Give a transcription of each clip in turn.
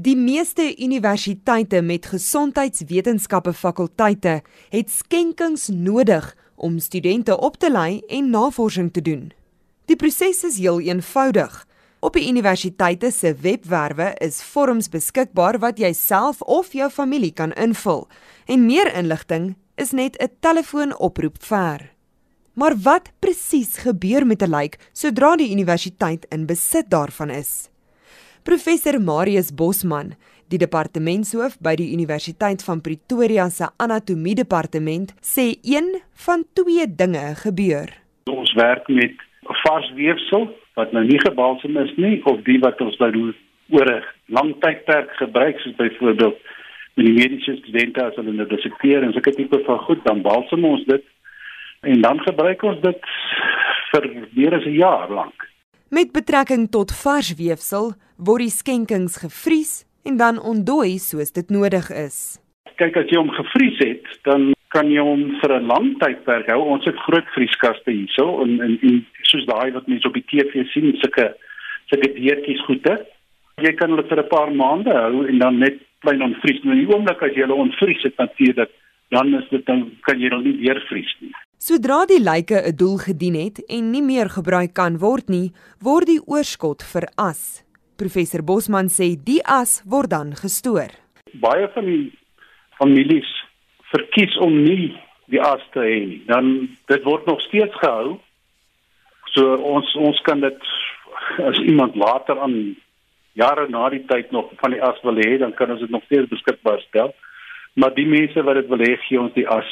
Die meeste universiteite met gesondheidswetenskappe fakulteite het skenkings nodig om studente op te lei en navorsing te doen. Die proses is heel eenvoudig. Op die universiteite se webwerwe is vorms beskikbaar wat jy self of jou familie kan invul. En meer inligting is net 'n telefoonoproep ver. Maar wat presies gebeur met 'n lijk sodra die universiteit in besit daarvan is? Professor Marius Bosman, die departementshoof by die Universiteit van Pretoria se anatomie departement, sê een van twee dinge gebeur. Ons werk met vars weefsel wat nou nie gebalsem is nie of die wat ons nou oor 'n lang tydperk gebruik soos byvoorbeeld met die mediese studente as hulle nou dissekteer en sulke tipe van goed dan balsem ons dit en dan gebruik ons dit vir meer as 'n jaar lank. Met betrekking tot vars weefsel word die skenkings gevries en dan ontdooi soos dit nodig is. Kyk as jy hom gevries het, dan kan jy hom vir 'n lang tydperk hou. Ons het groot vrieskaste hierso en en, en soos daai wat mense op die TV sien, sulke sulke deurtjies goede. Jy kan hulle vir 'n paar maande hou en dan net klein onvries. Nou die oomblik as jy hulle onvries het natuurlik, dan is dit dan kan jy hulle nie weer vries nie. Sodra die lyke 'n doel gedien het en nie meer gebruik kan word nie, word die oorskot veras. Professor Bosman sê die as word dan gestoor. Baie van die families verkies om nie die as te hê nie. Dan dit word nog steeds gehou. So ons ons kan dit as iemand later aan jare na die tyd nog van die as wil hê, dan kan ons dit nog steeds beskikbaar stel. Maar die mense wat dit wil hê, gee ons die as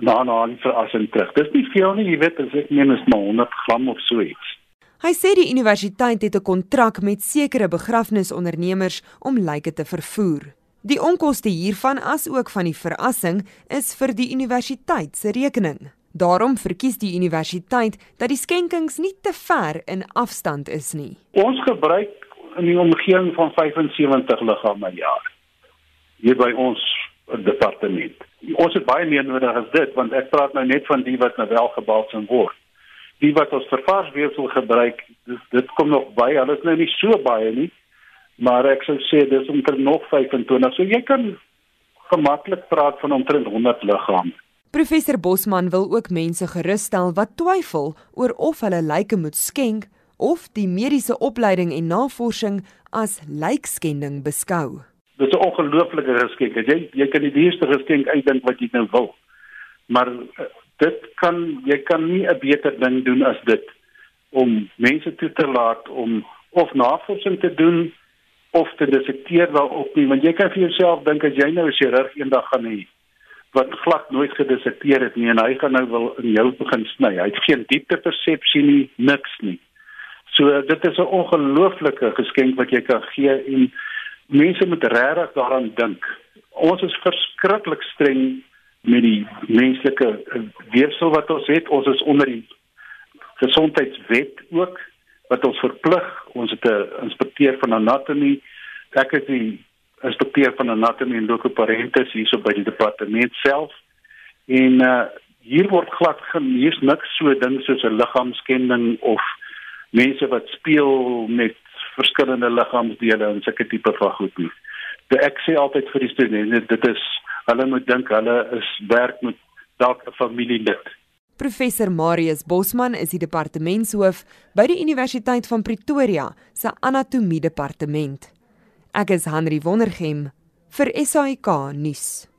na na die verrassing terug. Dis nie veel nie, jy weet, as ek meen is maar 100 gram of so iets. Hy sê die universiteit het 'n kontrak met sekere begrafnisondernemers om lyke te vervoer. Die onkoste hiervan as ook van die verrassing is vir die universiteit se rekening. Daarom verkies die universiteit dat die skenkings nie te ver in afstand is nie. Ons gebruik in die omgewing van 75 liggame per jaar hier by ons departement. Ons het baie meer nodig as dit want ek praat nou net van die wat nou wel gebalsem word. Die wat ons vir vars weefsel gebruik, dis dit kom nog by. Hulle is nou nie so baie nie, maar ek sou sê dis omtrent nog 25. So jy kan gemaklik praat van omtrent 100 liggame. Professor Bosman wil ook mense gerusstel wat twyfel oor of hulle lyke moet skenk of die mediese opleiding en navorsing as lijkskending beskou. Dit is 'n ongelooflike geskenk. Jy jy kan die duurste geskenk uitdink wat jy nou wil. Maar uh, dit kan jy kan nie 'n beter ding doen as dit om mense toe te laat om of navorsing te doen of te dissekteer daarop nie, want jy kan vir jouself dink as jy nou 'n chirurg eendag gaan hê wat glad nooit gedissekteer het nie en hy gaan nou wil in jou begin sny. Hy het geen diepte persepsie nie, niks nie. So dit is 'n ongelooflike geskenk wat jy kan gee en mense moet regtig daaraan dink. Ons is verskriklik streng met die menslike weefsel wat ons het. Ons is onder die gesondheidswet ook wat ons verplig. Ons het 'n inspekteur van anatomie. Ek is die inspekteur van anatomie en lokoparentes hierso by die departement self. En uh hier word glad hier's niks so ding soos 'n liggaamskending of mense wat speel met verskillende liggaamsdele en sulke tipe van goed nie. So ek sê altyd vir die studente, dit is hulle moet dink hulle is werk met dalk 'n familielid. Professor Marius Bosman is die departementshoof by die Universiteit van Pretoria se anatomie departement. Ek is Henry Wondergem vir SAK nuus.